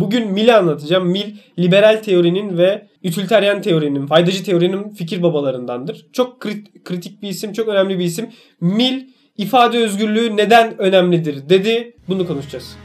Bugün Mill'i anlatacağım. Mill liberal teorinin ve ütülteryen teorinin, faydacı teorinin fikir babalarındandır. Çok krit- kritik bir isim, çok önemli bir isim. Mill ifade özgürlüğü neden önemlidir dedi. Bunu konuşacağız.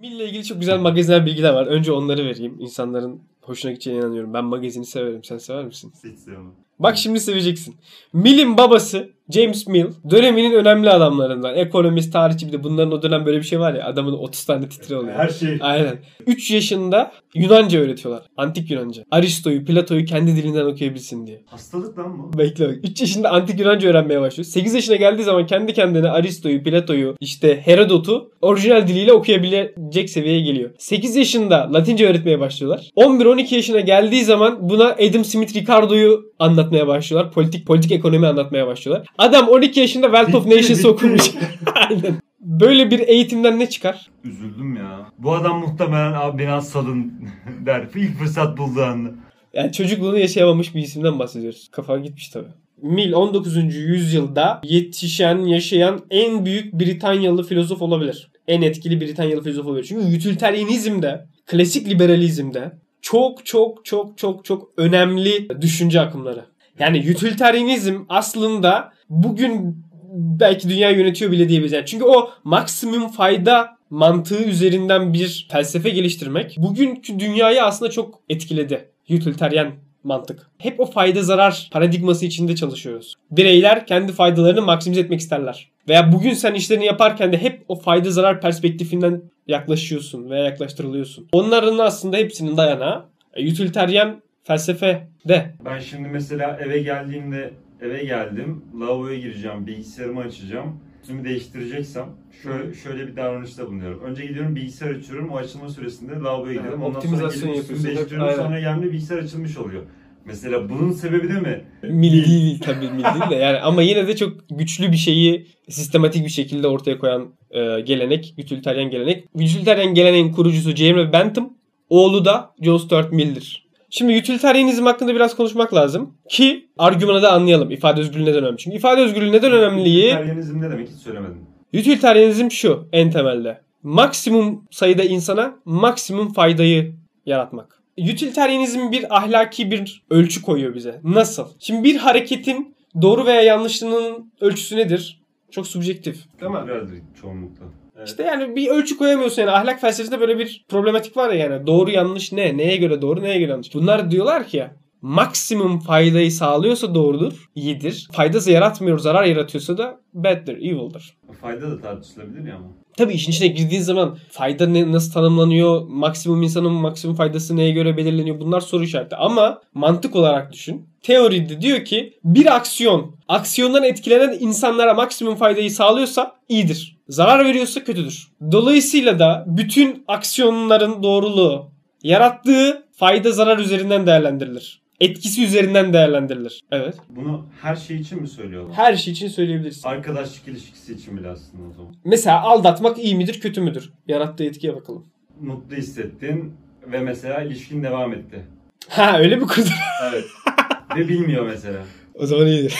Mill ile ilgili çok güzel magazinel bilgiler var. Önce onları vereyim. İnsanların hoşuna gideceğine inanıyorum. Ben magazini severim. Sen sever misin? Hiç sevmem. Bak şimdi seveceksin. Mill'in babası James Mill döneminin önemli adamlarından. Ekonomist, tarihçi bir de bunların o dönem böyle bir şey var ya adamın 30 tane titri oluyor. Her şey. Aynen. 3 yaşında Yunanca öğretiyorlar. Antik Yunanca. Aristo'yu, Plato'yu kendi dilinden okuyabilsin diye. Hastalık lan bu. Bekle bak. 3 yaşında antik Yunanca öğrenmeye başlıyor. 8 yaşına geldiği zaman kendi kendine Aristo'yu, Plato'yu, işte Herodot'u orijinal diliyle okuyabilecek seviyeye geliyor. 8 yaşında Latince öğretmeye başlıyorlar. 11-12 yaşına geldiği zaman buna Adam Smith Ricardo'yu anlatmaya başlıyorlar. Politik politik ekonomi anlatmaya başlıyorlar. Adam 12 yaşında Wealth of Bitti, Nations bitti. okumuş. Aynen. Böyle bir eğitimden ne çıkar? Üzüldüm ya. Bu adam muhtemelen abi beni salın der. İlk fırsat bulduğu anda. Yani çocukluğunu yaşayamamış bir isimden bahsediyoruz. Kafa gitmiş tabii. Mill 19. yüzyılda yetişen, yaşayan en büyük Britanyalı filozof olabilir. En etkili Britanyalı filozof olabilir. Çünkü ütülteryenizmde, klasik liberalizmde çok çok çok çok çok önemli düşünce akımları. Yani ütülteryenizm aslında bugün belki dünya yönetiyor bile diyebiliriz. Yani çünkü o maksimum fayda mantığı üzerinden bir felsefe geliştirmek bugünkü dünyayı aslında çok etkiledi. Utilitarian mantık. Hep o fayda zarar paradigması içinde çalışıyoruz. Bireyler kendi faydalarını maksimize etmek isterler. Veya bugün sen işlerini yaparken de hep o fayda zarar perspektifinden yaklaşıyorsun veya yaklaştırılıyorsun. Onların aslında hepsinin dayanağı e, utilitarian felsefe de. Ben şimdi mesela eve geldiğimde eve geldim. Lavaboya gireceğim. Bilgisayarımı açacağım. Üstümü değiştireceksem şöyle, şöyle bir davranışta bulunuyorum. Önce gidiyorum bilgisayar açıyorum. O açılma süresinde lavaboya gidiyorum. Ondan optimizasyon sonra gelip üstümü değiştiriyorum. Aynen. Sonra geldiğimde bilgisayar açılmış oluyor. Mesela bunun sebebi de mi? Milli değil tabii milli değil de yani ama yine de çok güçlü bir şeyi sistematik bir şekilde ortaya koyan e, gelenek, utilitarian gelenek. Utilitarian geleneğin kurucusu Jeremy Bentham, oğlu da John Stuart Mill'dir. Şimdi utilitarianizm hakkında biraz konuşmak lazım ki argümanı da anlayalım. İfade özgürlüğü neden önemli? Çünkü ifade özgürlüğü neden önemliliği Utilitarianizm ne demek hiç söylemedim. Utilitarianizm şu en temelde. Maksimum sayıda insana maksimum faydayı yaratmak. Utilitarianizm bir ahlaki bir ölçü koyuyor bize. Nasıl? Şimdi bir hareketin doğru veya yanlışlığının ölçüsü nedir? Çok subjektif. Değil mi? Kültüreldir çoğunlukla. Evet. İşte yani bir ölçü koyamıyorsun yani ahlak felsefesinde böyle bir problematik var ya yani doğru yanlış ne? Neye göre doğru neye göre yanlış? Bunlar diyorlar ki ya maksimum faydayı sağlıyorsa doğrudur, iyidir. Faydası yaratmıyor, zarar yaratıyorsa da bad'dir, evil'dır. Fayda da tartışılabilir ya ama. Tabii işin içine girdiğin zaman fayda ne, nasıl tanımlanıyor, maksimum insanın maksimum faydası neye göre belirleniyor bunlar soru işareti. Ama mantık olarak düşün. Teoride diyor ki bir aksiyon aksiyondan etkilenen insanlara maksimum faydayı sağlıyorsa iyidir. Zarar veriyorsa kötüdür. Dolayısıyla da bütün aksiyonların doğruluğu yarattığı fayda zarar üzerinden değerlendirilir. Etkisi üzerinden değerlendirilir. Evet. Bunu her şey için mi söylüyorlar? Her şey için söyleyebilirsin. Arkadaşlık ilişkisi için bile aslında o zaman. Mesela aldatmak iyi midir kötü müdür? Yarattığı etkiye bakalım. Mutlu hissettin ve mesela ilişkin devam etti. Ha öyle mi kurdun? Evet. ve bilmiyor mesela. o zaman iyidir.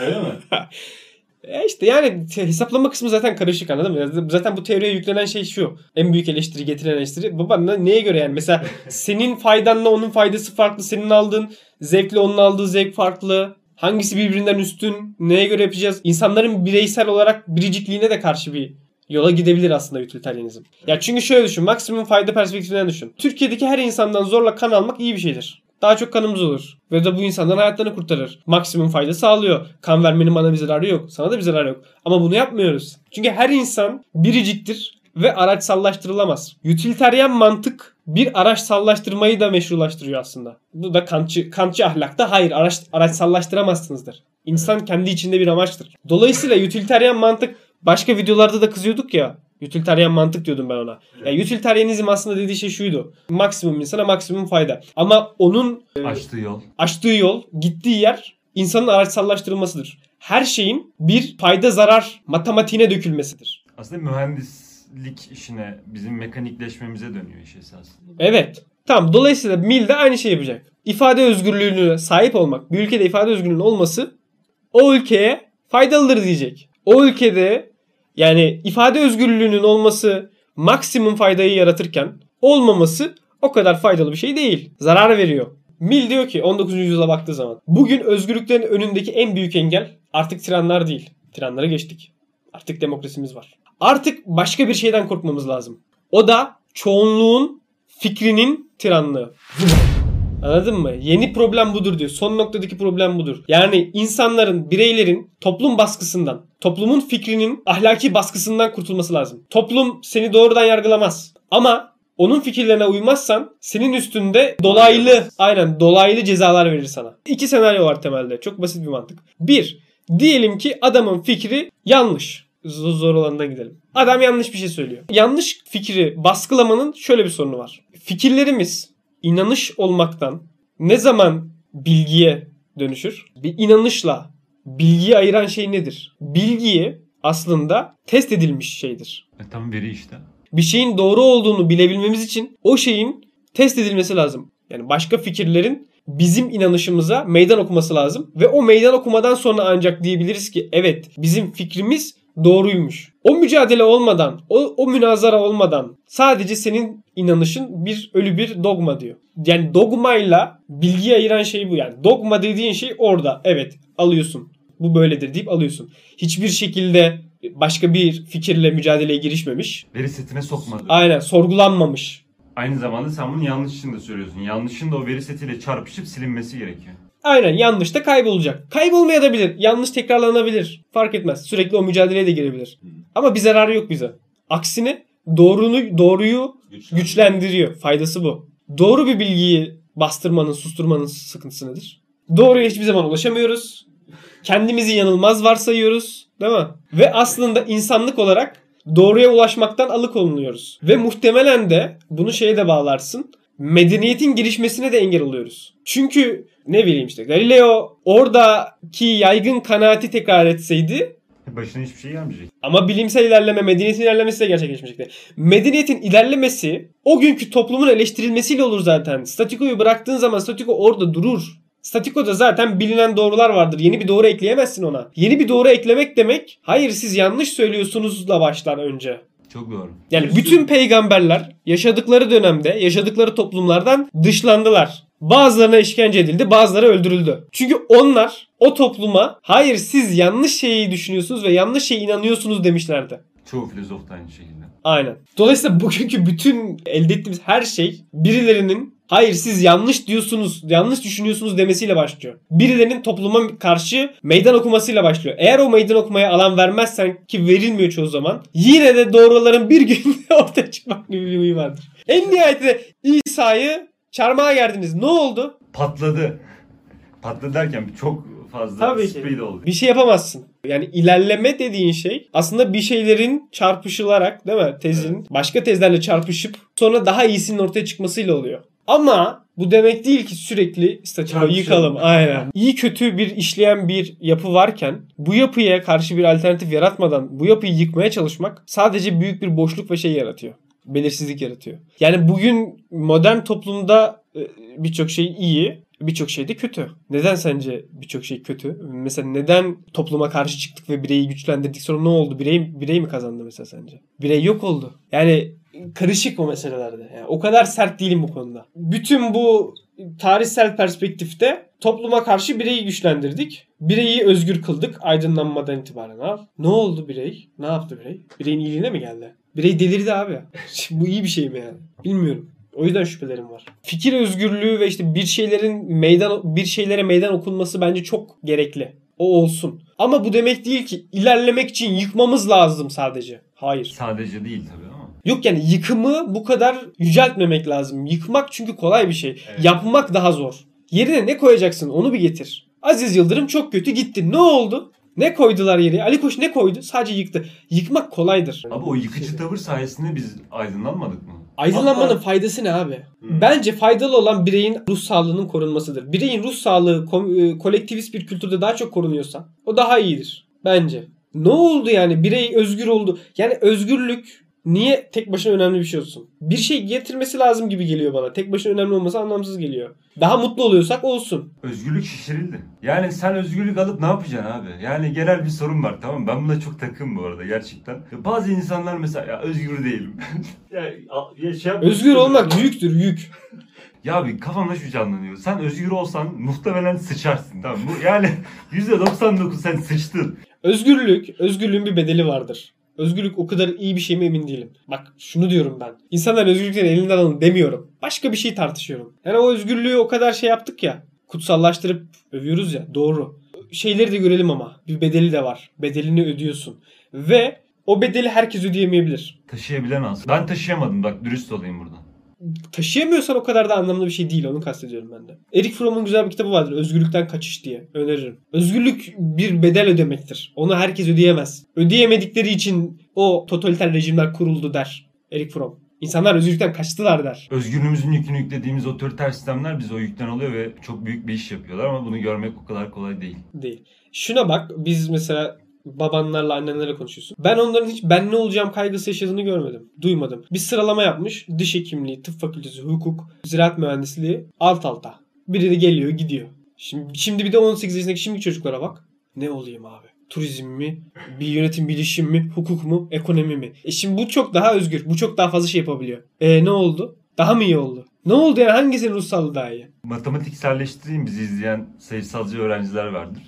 Öyle mi? E işte yani hesaplama kısmı zaten karışık anladın mı? Zaten bu teoriye yüklenen şey şu. En büyük eleştiri getiren eleştiri. Baba ne- neye göre yani? Mesela senin faydanla onun faydası farklı. Senin aldığın zevkle onun aldığı zevk farklı. Hangisi birbirinden üstün? Neye göre yapacağız? İnsanların bireysel olarak biricikliğine de karşı bir yola gidebilir aslında utilitarianizm. Ya çünkü şöyle düşün. Maksimum fayda perspektifinden düşün. Türkiye'deki her insandan zorla kan almak iyi bir şeydir. Daha çok kanımız olur. Ve de bu insanların hayatlarını kurtarır. Maksimum fayda sağlıyor. Kan vermenin bana bir zararı yok. Sana da bir zararı yok. Ama bunu yapmıyoruz. Çünkü her insan biriciktir ve araçsallaştırılamaz. Utilitarian mantık bir araçsallaştırmayı da meşrulaştırıyor aslında. Bu da kantçı, kantçı ahlakta hayır araç, araçsallaştıramazsınızdır. İnsan kendi içinde bir amaçtır. Dolayısıyla utilitarian mantık başka videolarda da kızıyorduk ya. Utilitarian mantık diyordum ben ona. Yani utilitarianizm aslında dediği şey şuydu. Maksimum insana maksimum fayda. Ama onun e, Açtığı yol. açtığı yol, gittiği yer insanın araçsallaştırılmasıdır. Her şeyin bir fayda zarar matematiğine dökülmesidir. Aslında mühendislik işine, bizim mekanikleşmemize dönüyor iş esasında. Evet. Tamam. Dolayısıyla Mill de aynı şey yapacak. İfade özgürlüğüne sahip olmak, bir ülkede ifade özgürlüğünün olması o ülkeye faydalıdır diyecek. O ülkede Yani ifade özgürlüğünün olması maksimum faydayı yaratırken olmaması o kadar faydalı bir şey değil. Zarar veriyor. Mill diyor ki 19. yüzyıla baktığı zaman bugün özgürlüklerin önündeki en büyük engel artık tiranlar değil. Tiranları geçtik. Artık demokrasimiz var. Artık başka bir şeyden korkmamız lazım. O da çoğunluğun fikrinin tiranlığı. Anladın mı? Yeni problem budur diyor. Son noktadaki problem budur. Yani insanların, bireylerin toplum baskısından, toplumun fikrinin ahlaki baskısından kurtulması lazım. Toplum seni doğrudan yargılamaz. Ama onun fikirlerine uymazsan senin üstünde dolaylı, aynen dolaylı cezalar verir sana. İki senaryo var temelde. Çok basit bir mantık. Bir, diyelim ki adamın fikri yanlış. Zor olandan gidelim. Adam yanlış bir şey söylüyor. Yanlış fikri baskılamanın şöyle bir sorunu var. Fikirlerimiz inanış olmaktan ne zaman bilgiye dönüşür? Bir inanışla bilgiyi ayıran şey nedir? Bilgiyi aslında test edilmiş şeydir. E, tam veri işte. Bir şeyin doğru olduğunu bilebilmemiz için o şeyin test edilmesi lazım. Yani başka fikirlerin bizim inanışımıza meydan okuması lazım. Ve o meydan okumadan sonra ancak diyebiliriz ki evet bizim fikrimiz doğruymuş. O mücadele olmadan, o, o münazara olmadan sadece senin inanışın bir ölü bir dogma diyor. Yani dogmayla bilgiyi ayıran şey bu yani. Dogma dediğin şey orada. Evet alıyorsun. Bu böyledir deyip alıyorsun. Hiçbir şekilde başka bir fikirle mücadeleye girişmemiş. Veri setine sokmadı. Aynen sorgulanmamış. Aynı zamanda sen bunu yanlış için de söylüyorsun. Yanlışın da o veri setiyle çarpışıp silinmesi gerekiyor. Aynen yanlış da kaybolacak. Kaybolmaya da bilir. Yanlış tekrarlanabilir. Fark etmez. Sürekli o mücadeleye de girebilir. Ama bir zararı yok bize. Aksine doğrunu doğruyu güçlendiriyor. Faydası bu. Doğru bir bilgiyi bastırmanın, susturmanın sıkıntısı nedir? Doğruya hiçbir zaman ulaşamıyoruz. Kendimizi yanılmaz varsayıyoruz. Değil mi? Ve aslında insanlık olarak doğruya ulaşmaktan alıkonuluyoruz. Ve muhtemelen de bunu şeye de bağlarsın. Medeniyetin gelişmesine de engel oluyoruz. Çünkü ne bileyim işte Galileo oradaki yaygın kanaati tekrar etseydi Başına hiçbir şey gelmeyecek. ama bilimsel ilerleme, medeniyetin ilerlemesi de gerçekleşmeyecekti. Medeniyetin ilerlemesi o günkü toplumun eleştirilmesiyle olur zaten. Statikoyu bıraktığın zaman statiko orada durur. Statikoda zaten bilinen doğrular vardır. Yeni bir doğru ekleyemezsin ona. Yeni bir doğru eklemek demek hayır siz yanlış söylüyorsunuzla başlar önce. Çok doğru. Yani bütün peygamberler yaşadıkları dönemde, yaşadıkları toplumlardan dışlandılar. Bazılarına işkence edildi, bazıları öldürüldü. Çünkü onlar o topluma hayır siz yanlış şeyi düşünüyorsunuz ve yanlış şeye inanıyorsunuz demişlerdi. Çoğu filozof da aynı şekilde. Aynen. Dolayısıyla bugünkü bütün elde ettiğimiz her şey birilerinin hayır siz yanlış diyorsunuz, yanlış düşünüyorsunuz demesiyle başlıyor. Birilerinin topluma karşı meydan okumasıyla başlıyor. Eğer o meydan okumaya alan vermezsen ki verilmiyor çoğu zaman yine de doğruların bir gün ortaya çıkmak gibi bir huyu vardır. En nihayetinde İsa'yı çarmıha gerdiniz. Ne oldu? Patladı. Patladı derken çok fazla Tabii ki. speed oldu. Bir şey yapamazsın. Yani ilerleme dediğin şey aslında bir şeylerin çarpışılarak değil mi? Tezin başka tezlerle çarpışıp sonra daha iyisinin ortaya çıkmasıyla oluyor. Ama bu demek değil ki sürekli Çarpışalım. yıkalım. Aynen. İyi kötü bir işleyen bir yapı varken bu yapıya karşı bir alternatif yaratmadan bu yapıyı yıkmaya çalışmak sadece büyük bir boşluk ve şey yaratıyor. Belirsizlik yaratıyor. Yani bugün modern toplumda e, birçok şey iyi, birçok şey de kötü. Neden sence birçok şey kötü? Mesela neden topluma karşı çıktık ve bireyi güçlendirdik sonra ne oldu? Birey, birey mi kazandı mesela sence? Birey yok oldu. Yani karışık o meselelerde. Yani o kadar sert değilim bu konuda. Bütün bu tarihsel perspektifte topluma karşı bireyi güçlendirdik. Bireyi özgür kıldık aydınlanmadan itibaren al. Ne oldu birey? Ne yaptı birey? Bireyin iyiliğine mi geldi? Birey delirdi abi. Bu iyi bir şey mi yani? Bilmiyorum. O yüzden şüphelerim var. Fikir özgürlüğü ve işte bir şeylerin meydan bir şeylere meydan okunması bence çok gerekli. O olsun. Ama bu demek değil ki ilerlemek için yıkmamız lazım sadece. Hayır. Sadece değil tabii. Yok yani yıkımı bu kadar yüceltmemek lazım. Yıkmak çünkü kolay bir şey. Evet. Yapmak daha zor. Yerine ne koyacaksın onu bir getir. Aziz Yıldırım çok kötü gitti. Ne oldu? Ne koydular yere? Ali Koç ne koydu? Sadece yıktı. Yıkmak kolaydır. Abi o yıkıcı tavır sayesinde biz aydınlanmadık mı? Aydınlanmanın Hatta- faydası ne abi? Hmm. Bence faydalı olan bireyin ruh sağlığının korunmasıdır. Bireyin ruh sağlığı kom- e, kolektivist bir kültürde daha çok korunuyorsa o daha iyidir. Bence. Ne oldu yani? Birey özgür oldu. Yani özgürlük Niye tek başına önemli bir şey olsun? Bir şey getirmesi lazım gibi geliyor bana. Tek başına önemli olması anlamsız geliyor. Daha mutlu oluyorsak olsun. Özgürlük şişirildi. Yani sen özgürlük alıp ne yapacaksın abi? Yani genel bir sorun var tamam mı? Ben buna çok takım bu arada gerçekten. Ya Bazı insanlar mesela ya özgür değilim. ya, ya şey Özgür olmak yüktür yük. Ya abi kafamda şu canlanıyor. Sen özgür olsan muhtemelen sıçarsın tamam? Bu Yani %99 sen sıçtın. Özgürlük, özgürlüğün bir bedeli vardır. Özgürlük o kadar iyi bir şey mi emin değilim. Bak şunu diyorum ben. İnsanlar özgürlüklerini elinden alın demiyorum. Başka bir şey tartışıyorum. Yani o özgürlüğü o kadar şey yaptık ya. Kutsallaştırıp övüyoruz ya. Doğru. Şeyleri de görelim ama. Bir bedeli de var. Bedelini ödüyorsun. Ve o bedeli herkes ödeyemeyebilir. Taşıyabilen az. Ben taşıyamadım bak dürüst olayım burada. Taşıyamıyorsan o kadar da anlamlı bir şey değil. Onu kastediyorum ben de. Erik Fromm'un güzel bir kitabı vardır. Özgürlükten kaçış diye. Öneririm. Özgürlük bir bedel ödemektir. Onu herkes ödeyemez. Ödeyemedikleri için o totaliter rejimler kuruldu der. Erik Fromm. İnsanlar özgürlükten kaçtılar der. Özgürlüğümüzün yükünü yüklediğimiz otoriter sistemler bize o yükten alıyor ve çok büyük bir iş yapıyorlar ama bunu görmek o kadar kolay değil. Değil. Şuna bak. Biz mesela babanlarla annenlerle konuşuyorsun. Ben onların hiç ben ne olacağım kaygısı yaşadığını görmedim. Duymadım. Bir sıralama yapmış. Diş hekimliği, tıp fakültesi, hukuk, ziraat mühendisliği alt alta. Biri de geliyor gidiyor. Şimdi, şimdi bir de 18 yaşındaki şimdiki çocuklara bak. Ne olayım abi? Turizm mi? Bir yönetim bilişim mi? Hukuk mu? Ekonomi mi? E şimdi bu çok daha özgür. Bu çok daha fazla şey yapabiliyor. E ne oldu? Daha mı iyi oldu? Ne oldu yani hangisinin ruhsallığı daha iyi? Matematikselleştireyim bizi izleyen sayısalcı öğrenciler vardır.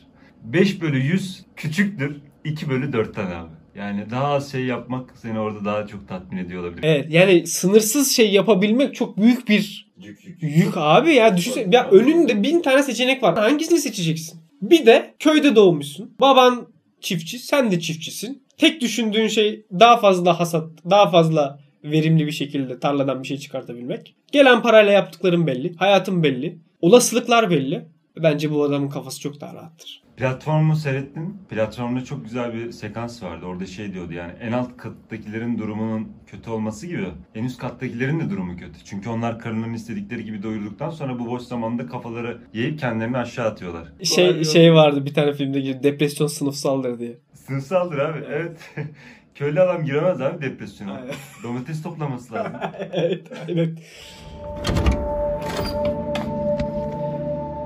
5 bölü 100 küçüktür 2 bölü 4'ten abi. Yani daha az şey yapmak seni orada daha çok tatmin ediyor olabilir. Evet yani sınırsız şey yapabilmek çok büyük bir Yük yük. Yük abi ya düşünsene. Ya önünde bin tane seçenek var. Hangisini seçeceksin? Bir de köyde doğmuşsun. Baban çiftçi, sen de çiftçisin. Tek düşündüğün şey daha fazla hasat, daha fazla verimli bir şekilde tarladan bir şey çıkartabilmek. Gelen parayla yaptıkların belli. Hayatın belli. Olasılıklar belli. Bence bu adamın kafası çok daha rahattır. Platformu seyrettin. Platformda çok güzel bir sekans vardı. Orada şey diyordu yani en alt kattakilerin durumunun kötü olması gibi en üst kattakilerin de durumu kötü. Çünkü onlar karınlarının istedikleri gibi doyurduktan sonra bu boş zamanda kafaları yiyip kendilerini aşağı atıyorlar. Şey şey vardı bir tane filmde depresyon sınıfsaldır diye. Sınıfsaldır abi evet. Köylü adam giremez abi depresyona. Aynen. Domates toplaması lazım. evet aynen.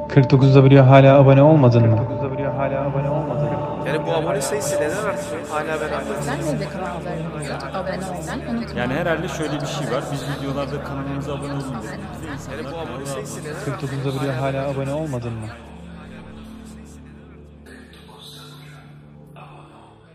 49'da hala abone olmadın mı? 49'da hala abone olmadın mı? Yani bu abone sayısı neden artıyor? Hala ben anlamadım. Sizler de kanallarımıza abone. Yani herhalde şöyle bir şey var. Biz videolarda kanalımıza abone olun insanlar Yani bu abone sayısı neden artıyor? 49'da hala abone olmadın mı?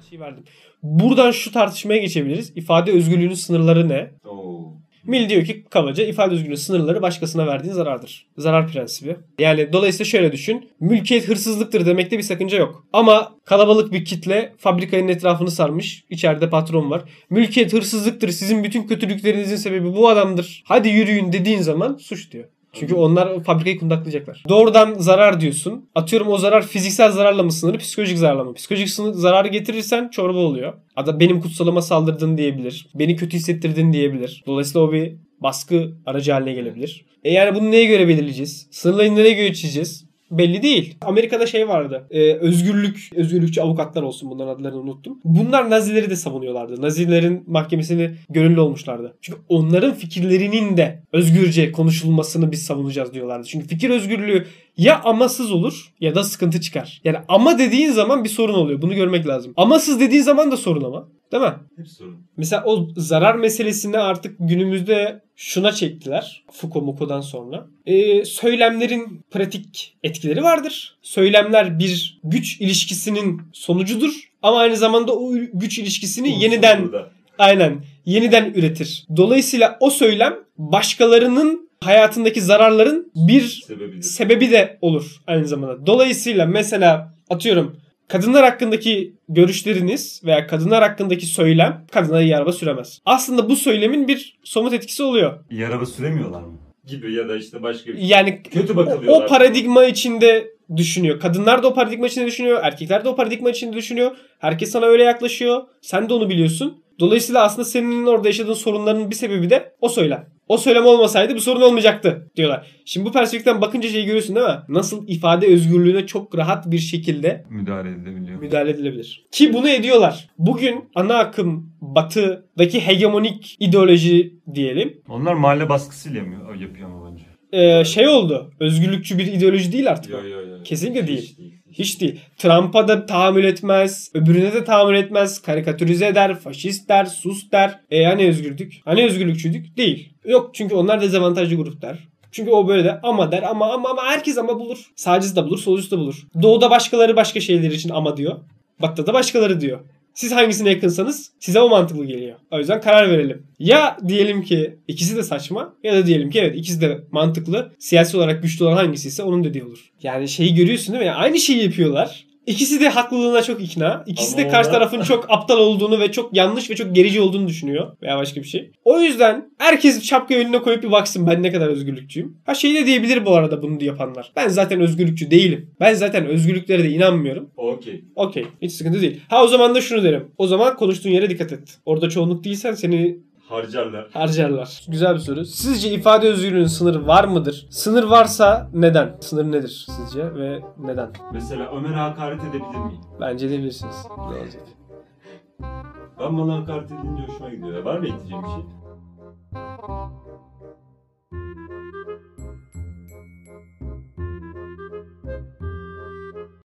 şey verdim. Buradan şu tartışmaya geçebiliriz. İfade özgürlüğünün sınırları ne? Oo. Mill diyor ki kabaca ifade özgürlüğünün sınırları başkasına verdiğin zarardır. Zarar prensibi. Yani dolayısıyla şöyle düşün. Mülkiyet hırsızlıktır demekte bir sakınca yok. Ama kalabalık bir kitle fabrikanın etrafını sarmış. İçeride patron var. Mülkiyet hırsızlıktır. Sizin bütün kötülüklerinizin sebebi bu adamdır. Hadi yürüyün dediğin zaman suç diyor. Çünkü onlar fabrikayı kundaklayacaklar. Doğrudan zarar diyorsun. Atıyorum o zarar fiziksel zararla mı sınırlı, psikolojik zararla mı? Psikolojik zararı getirirsen çorba oluyor. Ada benim kutsalıma saldırdın diyebilir. Beni kötü hissettirdin diyebilir. Dolayısıyla o bir baskı aracı haline gelebilir. E yani bunu neye göre belirleyeceğiz? Sınırları nereye göre çizeceğiz? Belli değil. Amerika'da şey vardı. e, özgürlük, özgürlükçü avukatlar olsun bunların adlarını unuttum. Bunlar Nazileri de savunuyorlardı. Nazilerin mahkemesini gönüllü olmuşlardı. Çünkü onların fikirlerinin de özgürce konuşulmasını biz savunacağız diyorlardı. Çünkü fikir özgürlüğü ya amasız olur ya da sıkıntı çıkar. Yani ama dediğin zaman bir sorun oluyor. Bunu görmek lazım. Amasız dediğin zaman da sorun ama. Değil mi? Hep sorun. Mesela o zarar meselesini artık günümüzde şuna çektiler. Foucault Moucault'dan sonra. Ee, söylemlerin pratik etkileri vardır. Söylemler bir güç ilişkisinin sonucudur. Ama aynı zamanda o güç ilişkisini yeniden Burada. aynen yeniden üretir. Dolayısıyla o söylem başkalarının hayatındaki zararların bir Sebebidir. sebebi de olur aynı zamanda. Dolayısıyla mesela atıyorum kadınlar hakkındaki görüşleriniz veya kadınlar hakkındaki söylem kadınlara iyi araba süremez. Aslında bu söylemin bir somut etkisi oluyor. İyi araba süremiyorlar mı? Gibi ya da işte başka bir Yani Kötü o, bakılıyorlar. o paradigma içinde düşünüyor. Kadınlar da o paradigma içinde düşünüyor. Erkekler de o paradigma içinde düşünüyor. Herkes sana öyle yaklaşıyor. Sen de onu biliyorsun. Dolayısıyla aslında senin orada yaşadığın sorunların bir sebebi de o söylem. O söylem olmasaydı bu sorun olmayacaktı diyorlar. Şimdi bu perspektiften bakınca şeyi görüyorsun değil mi? Nasıl ifade özgürlüğüne çok rahat bir şekilde Müdahale edilebiliyor. müdahale edilebilir. Ki bunu ediyorlar. Bugün ana akım batıdaki hegemonik ideoloji diyelim Onlar mahalle baskısıyla mı yapıyor ama bence? Ee, şey oldu. Özgürlükçü bir ideoloji değil artık. Yo yo yo. Kesinlikle değil. Hiç değil. Trump'a da tahammül etmez. Öbürüne de tahammül etmez. Karikatürize eder. Faşist der. Sus der. E hani özgürlük? Hani özgürlükçüydük? Değil. Yok çünkü onlar dezavantajlı grup der. Çünkü o böyle de ama der ama ama ama herkes ama bulur. Sağcısı da bulur, solcusu da bulur. Doğuda başkaları başka şeyler için ama diyor. Batı'da da başkaları diyor. Siz hangisine yakınsanız size o mantıklı geliyor. O yüzden karar verelim. Ya diyelim ki ikisi de saçma ya da diyelim ki evet ikisi de mantıklı. Siyasi olarak güçlü olan hangisi ise onun dediği olur. Yani şeyi görüyorsun değil mi? Yani aynı şeyi yapıyorlar. İkisi de haklılığına çok ikna. İkisi Ama de karşı tarafın çok aptal olduğunu ve çok yanlış ve çok gerici olduğunu düşünüyor. Veya başka bir şey. O yüzden herkes şapkayı önüne koyup bir baksın ben ne kadar özgürlükçüyüm. Ha şey de diyebilir bu arada bunu yapanlar. Ben zaten özgürlükçü değilim. Ben zaten özgürlüklere de inanmıyorum. Okey. Okey. Hiç sıkıntı değil. Ha o zaman da şunu derim. O zaman konuştuğun yere dikkat et. Orada çoğunluk değilsen seni Harcarlar. harcarlar. Güzel bir soru. Sizce ifade özgürlüğünün sınırı var mıdır? Sınır varsa neden? Sınır nedir sizce ve neden? Mesela Ömer'e hakaret edebilir miyim? Bence edebilirsiniz. Güzel olacak. Ben bana hakaret edince hoşuma gidiyor. Var mı ekleyeceğim bir şey?